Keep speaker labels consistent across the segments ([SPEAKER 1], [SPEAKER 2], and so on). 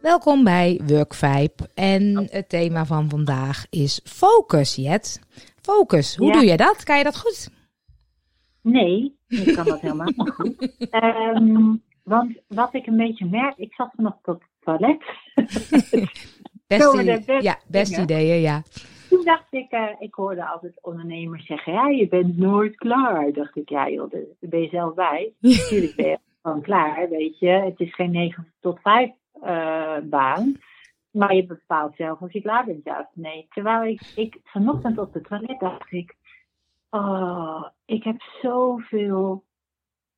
[SPEAKER 1] Welkom bij Workvibe. En het thema van vandaag is focus, Jet. Focus, hoe
[SPEAKER 2] Ja.
[SPEAKER 1] doe je dat? Kan je dat goed?
[SPEAKER 2] Nee, ik kan dat helemaal niet goed. Ehm, want wat ik een beetje merk, ik zat vanochtend op het toilet. Best
[SPEAKER 1] ja,
[SPEAKER 2] dingen?
[SPEAKER 1] ideeën, ja.
[SPEAKER 2] Toen dacht ik, eh, ik hoorde altijd ondernemers zeggen, ja, je bent nooit klaar. Dacht ik, ja joh, daar ben je zelf bij. Natuurlijk ben je gewoon klaar, weet je. Het is geen 9 tot 5 eh, baan. Maar je bepaalt zelf of je klaar bent, ja of nee. Terwijl ik, ik vanochtend op het toilet dacht ik, oh, ik heb zoveel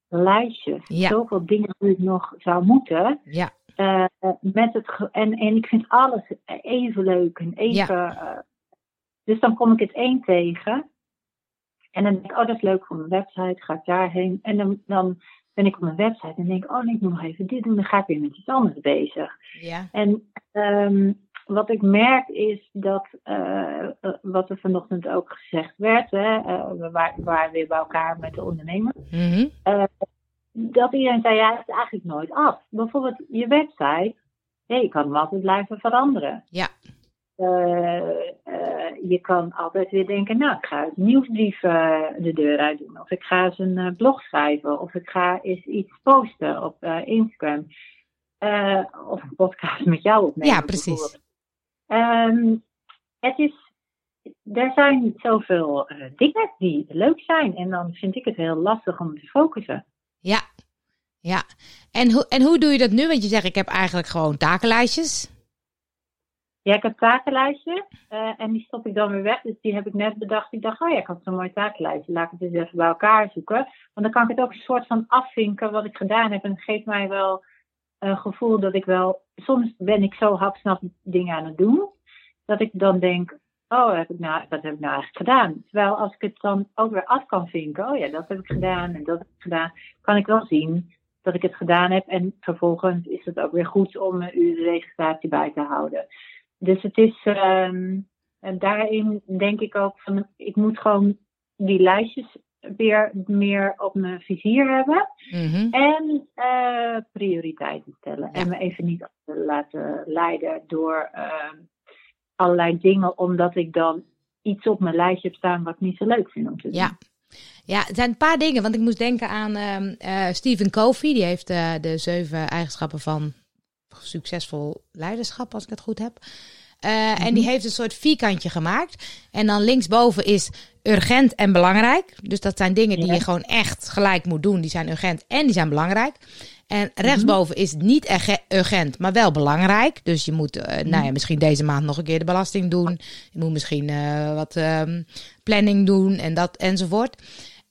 [SPEAKER 2] lijstjes.
[SPEAKER 1] Ja.
[SPEAKER 2] Zoveel dingen die ik nog zou moeten.
[SPEAKER 1] Ja,
[SPEAKER 2] Eh, met het en, en ik vind alles even leuk en even. Dus dan kom ik het één tegen. En dan denk ik, oh, dat is leuk voor mijn website. Ga ik daarheen. En dan, dan ben ik op mijn website en denk ik, oh, nee, ik moet nog even dit doen. Dan ga ik weer met iets anders bezig.
[SPEAKER 1] ja,
[SPEAKER 2] En ehm, wat ik merk is dat, eh, eh, wat er vanochtend ook gezegd werd, hè, eh, we wa- waren weer bij elkaar met de ondernemer
[SPEAKER 1] Mhm.
[SPEAKER 2] dat iedereen zei, ja, het is eigenlijk nooit af. Bijvoorbeeld je website, ja, je kan hem altijd blijven veranderen.
[SPEAKER 1] Ja.
[SPEAKER 2] Je kan altijd weer denken, nou, ik ga eens nieuwsbrief eh, de deur uit doen. Of ik ga eens een eh, blog schrijven. Of ik ga eens iets posten op eh, Instagram. Of een podcast met jou opnemen.
[SPEAKER 1] Ja, precies.
[SPEAKER 2] Ehm, het is, er zijn zoveel dingen die leuk zijn. En dan vind ik het heel lastig om te focussen.
[SPEAKER 1] ja, ja. En, hoe en hoe doe je dat nu? Want je zegt, ik heb eigenlijk gewoon takenlijstjes.
[SPEAKER 2] Ja, ik heb takenlijstje eh, en die stop ik dan weer weg. Dus die heb ik net bedacht. Ik dacht, oh ja, ik had zo'n mooi takenlijstje. Laat ik het eens even bij elkaar zoeken. Want dan kan ik het ook een soort van afvinken wat ik gedaan heb. En het geeft mij wel een gevoel dat ik wel... Soms ben ik zo hapsnap dingen aan het doen. Dat ik dan denk, oh, heb ik nou, wat heb ik nou eigenlijk gedaan? Terwijl als ik het dan ook weer af kan vinken. Oh ja, dat heb ik gedaan en dat heb ik gedaan. Kan ik wel zien dat ik het gedaan heb. En vervolgens is het ook weer goed om een de registratie bij te houden. Dus het is, ehm, daarin denk ik ook van, ik moet gewoon die lijstjes weer meer op mijn vizier hebben.
[SPEAKER 1] Mhm.
[SPEAKER 2] En eh, prioriteiten stellen.
[SPEAKER 1] Ja.
[SPEAKER 2] En me even niet laten leiden door ehm, allerlei dingen, omdat ik dan iets op mijn lijstje heb staan wat ik niet zo leuk vind om te doen.
[SPEAKER 1] Ja. Ja, het zijn een paar dingen. Want ik moest denken aan eh, Stephen Covey. Die heeft eh, de zeven eigenschappen van succesvol leiderschap, als ik het goed heb. Eh, En die heeft een soort vierkantje gemaakt. En dan linksboven is urgent en belangrijk. Dus dat zijn dingen die
[SPEAKER 2] Ja.
[SPEAKER 1] je gewoon echt gelijk moet doen. Die zijn urgent en die zijn belangrijk. En rechtsboven is niet urgent, maar wel belangrijk. Dus je moet, eh, nou ja, misschien deze maand nog een keer de belasting doen. Je moet misschien eh, wat ehm, planning doen en dat enzovoort.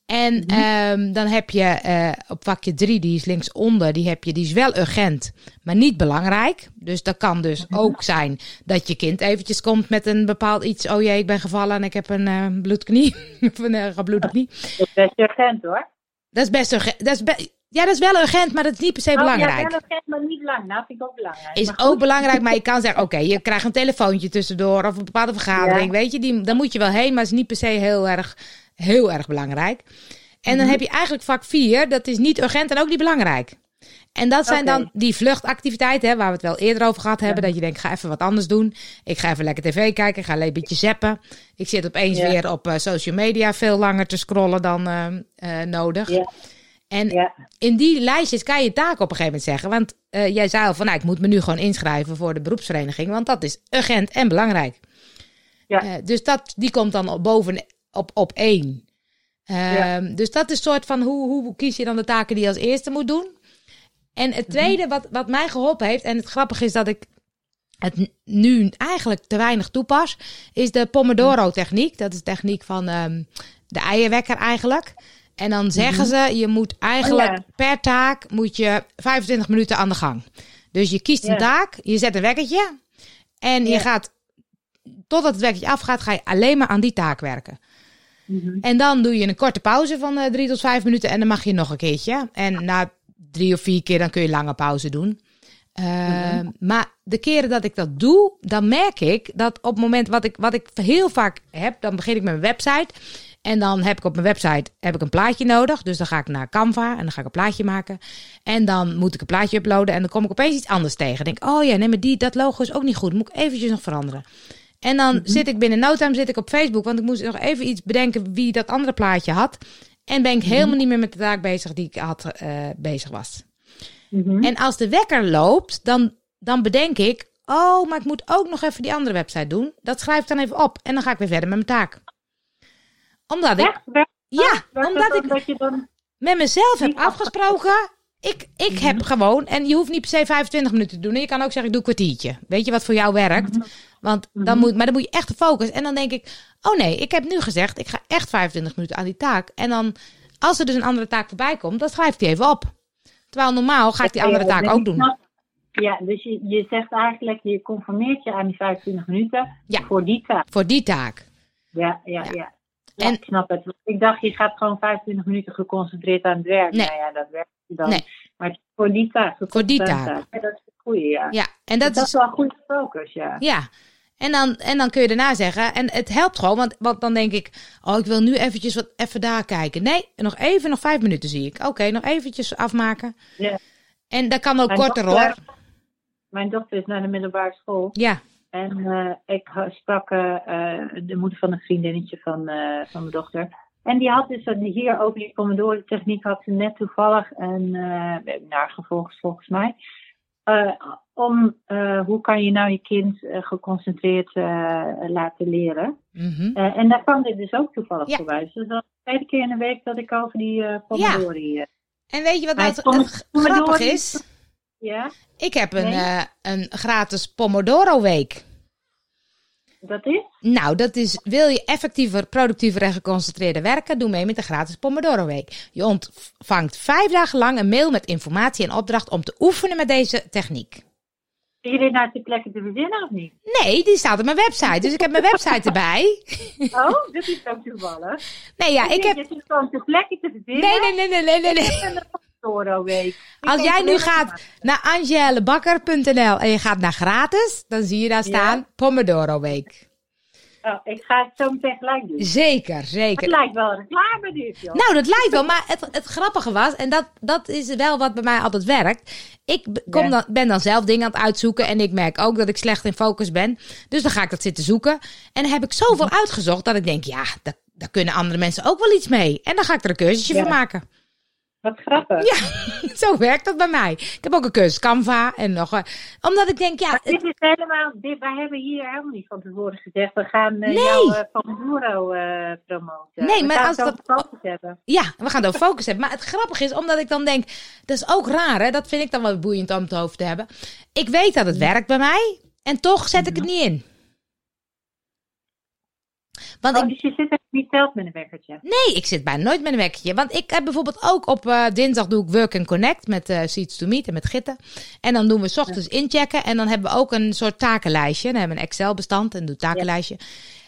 [SPEAKER 1] En ehm, dan heb je eh, op vakje 3, die is linksonder, die heb je, die is wel urgent, maar niet belangrijk. Dus dat kan dus ook zijn dat je kind eventjes komt met een bepaald iets. Oh jee, ik ben gevallen en ik heb een eh bloedknie. of een uh, gebloede knie.
[SPEAKER 2] Dat is best urgent hoor.
[SPEAKER 1] Dat is best urgent. Dat is be- ja, dat is wel urgent, maar dat is niet per se
[SPEAKER 2] Oh,
[SPEAKER 1] belangrijk.
[SPEAKER 2] Ja, wel urgent, maar niet belangrijk. Nou, vind ik ook belangrijk.
[SPEAKER 1] Is ook belangrijk, maar je kan zeggen: oké, je krijgt een telefoontje tussendoor of een bepaalde vergadering.
[SPEAKER 2] Ja.
[SPEAKER 1] Weet je, die, daar moet je wel heen, maar het is niet per se heel erg, heel erg belangrijk. En
[SPEAKER 2] Mhm.
[SPEAKER 1] dan heb je eigenlijk vak 4, dat is niet urgent en ook niet belangrijk. En dat zijn dan die vluchtactiviteiten, hè, waar we het wel eerder over gehad hebben. Dat je denkt, ga even wat anders doen. Ik ga even lekker tv kijken, ik ga een beetje zappen. Ik zit opeens
[SPEAKER 2] Ja.
[SPEAKER 1] weer op eh, social media veel langer te scrollen dan eh, eh, nodig.
[SPEAKER 2] Ja.
[SPEAKER 1] En in die lijstjes kan je je taak op een gegeven moment zeggen. Want jij zei al van, nou, ik moet me nu gewoon inschrijven voor de beroepsvereniging. Want dat is urgent en belangrijk.
[SPEAKER 2] Ja.
[SPEAKER 1] Dus dat, die komt dan op boven op, op één. Ehm, Dus dat is soort van, hoe, hoe kies je dan de taken die je als eerste moet doen? En het tweede wat, wat mij geholpen heeft, en het grappige is dat ik het nu eigenlijk te weinig toepas, is de Pomodoro-techniek. Dat is de techniek van ehm, de eierwekker eigenlijk. En dan zeggen ze, je moet eigenlijk
[SPEAKER 2] Oh ja.
[SPEAKER 1] per taak moet je 25 minuten aan de gang. Dus je kiest een
[SPEAKER 2] Ja.
[SPEAKER 1] taak, je zet een wekkertje en je gaat, totdat het wekkertje afgaat, ga je alleen maar aan die taak werken.
[SPEAKER 2] Mhm.
[SPEAKER 1] En dan doe je een korte pauze van eh, drie tot vijf minuten en dan mag je nog een keertje. En na drie of vier keer dan kun je lange pauze doen. Uh, Maar de keren dat ik dat doe, dan merk ik dat op het moment wat ik, wat ik heel vaak heb, dan begin ik met mijn website. En dan heb ik op mijn website heb ik een plaatje nodig. Dus dan ga ik naar Canva en dan ga ik een plaatje maken. En dan moet ik een plaatje uploaden. En dan kom ik opeens iets anders tegen. Dan denk ik, oh ja, nee, maar die, dat logo is ook niet goed. Moet ik eventjes nog veranderen. En dan zit ik binnen no time zit ik op Facebook. Want ik moest nog even iets bedenken wie dat andere plaatje had. En ben ik helemaal niet meer met de taak bezig die ik had eh, bezig was.
[SPEAKER 2] Mhm.
[SPEAKER 1] En als de wekker loopt, dan, dan bedenk ik... Oh, maar ik moet ook nog even die andere website doen. Dat schrijf ik dan even op. En dan ga ik weer verder met mijn taak. Omdat ik...
[SPEAKER 2] Echt?
[SPEAKER 1] Ja?
[SPEAKER 2] Werkt
[SPEAKER 1] omdat
[SPEAKER 2] dat
[SPEAKER 1] ik
[SPEAKER 2] dat je dan...
[SPEAKER 1] met mezelf heb afgesproken. Ik, ik
[SPEAKER 2] Mhm.
[SPEAKER 1] heb gewoon, en je hoeft niet per se 25 minuten te doen. En je kan ook zeggen, ik doe een kwartiertje. Weet je wat voor jou werkt? Want dan
[SPEAKER 2] Mhm.
[SPEAKER 1] moet, maar dan moet je echt de focus. En dan denk ik, oh nee, ik heb nu gezegd, ik ga echt 25 minuten aan die taak. En dan, als er dus een andere taak voorbij komt, dan schrijf ik die even op. Terwijl normaal ga ik die andere taak
[SPEAKER 2] nee,
[SPEAKER 1] ook doen.
[SPEAKER 2] Ja, dus je, je zegt eigenlijk, je conformeert je aan die 25 minuten
[SPEAKER 1] Ja.
[SPEAKER 2] voor die taak.
[SPEAKER 1] Voor die taak.
[SPEAKER 2] Ja, ja,
[SPEAKER 1] Ja.
[SPEAKER 2] ja.
[SPEAKER 1] En-
[SPEAKER 2] En, ik snap het. Ik dacht, je gaat gewoon 25 minuten geconcentreerd aan het werk.
[SPEAKER 1] Nee.
[SPEAKER 2] Nou ja, dat werkt dan.
[SPEAKER 1] Nee.
[SPEAKER 2] Maar het voor die taak.
[SPEAKER 1] Voor die taak.
[SPEAKER 2] Ja, dat is een goeie, ja.
[SPEAKER 1] Ja, en dat
[SPEAKER 2] dat
[SPEAKER 1] is
[SPEAKER 2] is wel een goede focus, ja.
[SPEAKER 1] Ja. En dan, en dan kun je daarna zeggen, en het helpt gewoon, want, want dan denk ik, oh, ik wil nu eventjes wat even daar kijken. Nee, nog even, nog vijf minuten zie ik. Oké, nog eventjes afmaken.
[SPEAKER 2] Ja.
[SPEAKER 1] En dat kan ook
[SPEAKER 2] Mijn
[SPEAKER 1] korter
[SPEAKER 2] dochter-
[SPEAKER 1] hoor.
[SPEAKER 2] Mijn dochter is naar de middelbare school.
[SPEAKER 1] Ja,
[SPEAKER 2] En eh, ik sprak eh, de moeder van een vriendinnetje van, eh, van mijn dochter. En die had dus hier over die Pomodoro techniek had ze net toevallig een webinar gevolgd volgens mij. Eh, om eh, hoe kan je nou je kind eh, geconcentreerd laten leren.
[SPEAKER 1] mhm.
[SPEAKER 2] En daar kwam dit dus ook toevallig
[SPEAKER 1] Ja.
[SPEAKER 2] voorbij. Dus dat is de tweede keer in de week dat ik over die Pomodoro... Ja.
[SPEAKER 1] En weet je wat nou grappig
[SPEAKER 2] is- ja,
[SPEAKER 1] Ik heb een,
[SPEAKER 2] Nee?
[SPEAKER 1] een gratis Pomodoro week.
[SPEAKER 2] Dat is?
[SPEAKER 1] Nou, dat is, wil je effectiever, productiever en geconcentreerder werken? Doe mee met de gratis Pomodoro Week. Je ontvangt vijf dagen lang een mail met informatie en opdracht om te oefenen met deze techniek.
[SPEAKER 2] Zie je dit nou ter plekke te verzinnen of niet?
[SPEAKER 1] Nee, die staat op mijn website. Dus ik heb mijn website erbij.
[SPEAKER 2] Oh, dat is ook toevallig.
[SPEAKER 1] Nee, ja, ik heb...
[SPEAKER 2] Je zit gewoon ter plekke te verzinnen.
[SPEAKER 1] Nee, nee, nee, nee, nee, nee.
[SPEAKER 2] Pomodoro week.
[SPEAKER 1] Als jij nu gaat naar angelebakker.nl en je gaat naar gratis, dan zie je daar staan Pomodoro Week.
[SPEAKER 2] Oh, ik ga het zo meteen gelijk doen.
[SPEAKER 1] Zeker,
[SPEAKER 2] Het
[SPEAKER 1] zeker.
[SPEAKER 2] lijkt wel reclame dit, joh.
[SPEAKER 1] Nou, dat lijkt wel, maar het, het grappige was, en dat, dat is wel wat bij mij altijd werkt. Ik kom
[SPEAKER 2] Ja.
[SPEAKER 1] dan, ben dan zelf dingen aan het uitzoeken en ik merk ook dat ik slecht in focus ben. Dus dan ga ik dat zitten zoeken. En dan heb ik zoveel uitgezocht dat ik denk, ja, daar, daar kunnen andere mensen ook wel iets mee. En dan ga ik er een cursusje
[SPEAKER 2] Ja.
[SPEAKER 1] van maken.
[SPEAKER 2] Wat grappig.
[SPEAKER 1] Ja, zo werkt dat bij mij. Ik heb ook een cursus Canva en nog, eh, omdat ik denk, ja,
[SPEAKER 2] Maar dit is helemaal, dit, wij hebben hier helemaal niet van tevoren gezegd, we gaan eh,
[SPEAKER 1] Nee.
[SPEAKER 2] jouw uh, Pomodoro eh, promoten.
[SPEAKER 1] Nee,
[SPEAKER 2] we
[SPEAKER 1] maar
[SPEAKER 2] gaan
[SPEAKER 1] als
[SPEAKER 2] het
[SPEAKER 1] dat-
[SPEAKER 2] over focus hebben.
[SPEAKER 1] Ja, we gaan het over focus hebben. Maar het grappige is, omdat ik dan denk, dat is ook raar, hè? Dat vind ik dan wel boeiend om het hoofd te hebben. Ik weet dat het werkt bij mij, en toch zet ik het niet in. Want
[SPEAKER 2] Oh,
[SPEAKER 1] ik,
[SPEAKER 2] dus je zit er niet zelf met een wekkertje.
[SPEAKER 1] nee, ik zit bijna nooit met een wekkertje. Want ik heb bijvoorbeeld ook op eh, dinsdag doe ik Work and Connect met eh Seeds to Meet en met Gitten. En dan doen we 's ochtends inchecken en dan hebben we ook een soort takenlijstje. Dan hebben we een Excel-bestand en doe het takenlijstje.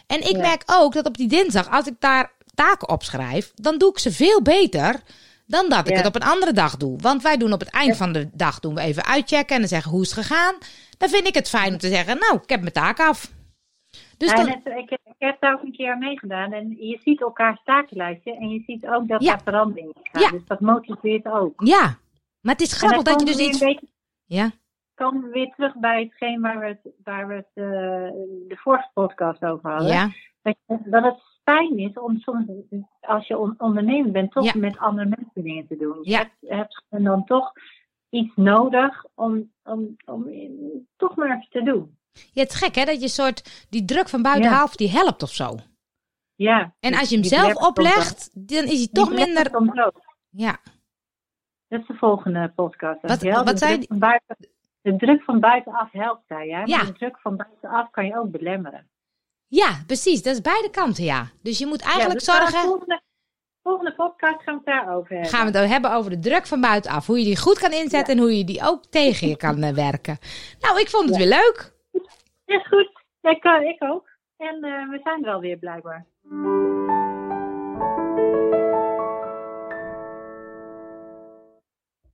[SPEAKER 1] En ik
[SPEAKER 2] Ja.
[SPEAKER 1] merk ook dat op die dinsdag, als ik daar taken opschrijf, dan doe ik ze veel beter dan dat ik het op een andere dag doe. Want wij doen op het eind van de dag doen we even uitchecken en dan zeggen hoe is het gegaan. Dan vind ik het fijn om te zeggen, nou, ik heb mijn taak af. Dus
[SPEAKER 2] Ja, ik, ik heb daar ook een keer aan meegedaan en je ziet elkaars takenlijstje en je ziet ook dat
[SPEAKER 1] Ja.
[SPEAKER 2] daar veranderingen gaan.
[SPEAKER 1] Ja.
[SPEAKER 2] Dus dat motiveert ook.
[SPEAKER 1] ja, maar het is grappig dat je dus iets...
[SPEAKER 2] beetje
[SPEAKER 1] Ja,
[SPEAKER 2] komen we weer terug bij hetgeen waar we het, waar we het eh, de vorige podcast over hadden.
[SPEAKER 1] ja,
[SPEAKER 2] Dat, je- dat het fijn is om soms, als je on- ondernemer bent, toch met andere mensen dingen te doen. Je
[SPEAKER 1] Ja.
[SPEAKER 2] hebt, hebt dan toch iets nodig om, om, om toch maar even te doen.
[SPEAKER 1] Ja, het is gek hè, dat je soort die druk van buitenaf, die helpt of zo.
[SPEAKER 2] Ja.
[SPEAKER 1] En als je hem zelf oplegt, dan is hij toch minder... Ja,
[SPEAKER 2] Dat is de volgende podcast.
[SPEAKER 1] Wat- wat
[SPEAKER 2] de,
[SPEAKER 1] zei
[SPEAKER 2] druk buiten, de druk van buitenaf helpt daar, ja.
[SPEAKER 1] Ja.
[SPEAKER 2] Maar de druk van buitenaf kan je ook belemmeren.
[SPEAKER 1] ja, precies. Dat is beide kanten, ja. Dus je moet eigenlijk
[SPEAKER 2] ja, dus
[SPEAKER 1] zorgen...
[SPEAKER 2] De volgende, volgende podcast gaan we het daarover hebben.
[SPEAKER 1] Gaan we het hebben over de druk van buitenaf. Hoe je die goed kan inzetten en hoe je die ook tegen je kan eh, werken. Nou, ik vond het weer leuk.
[SPEAKER 2] Is goed. Ik, ik ook. En eh, we zijn er alweer blijkbaar.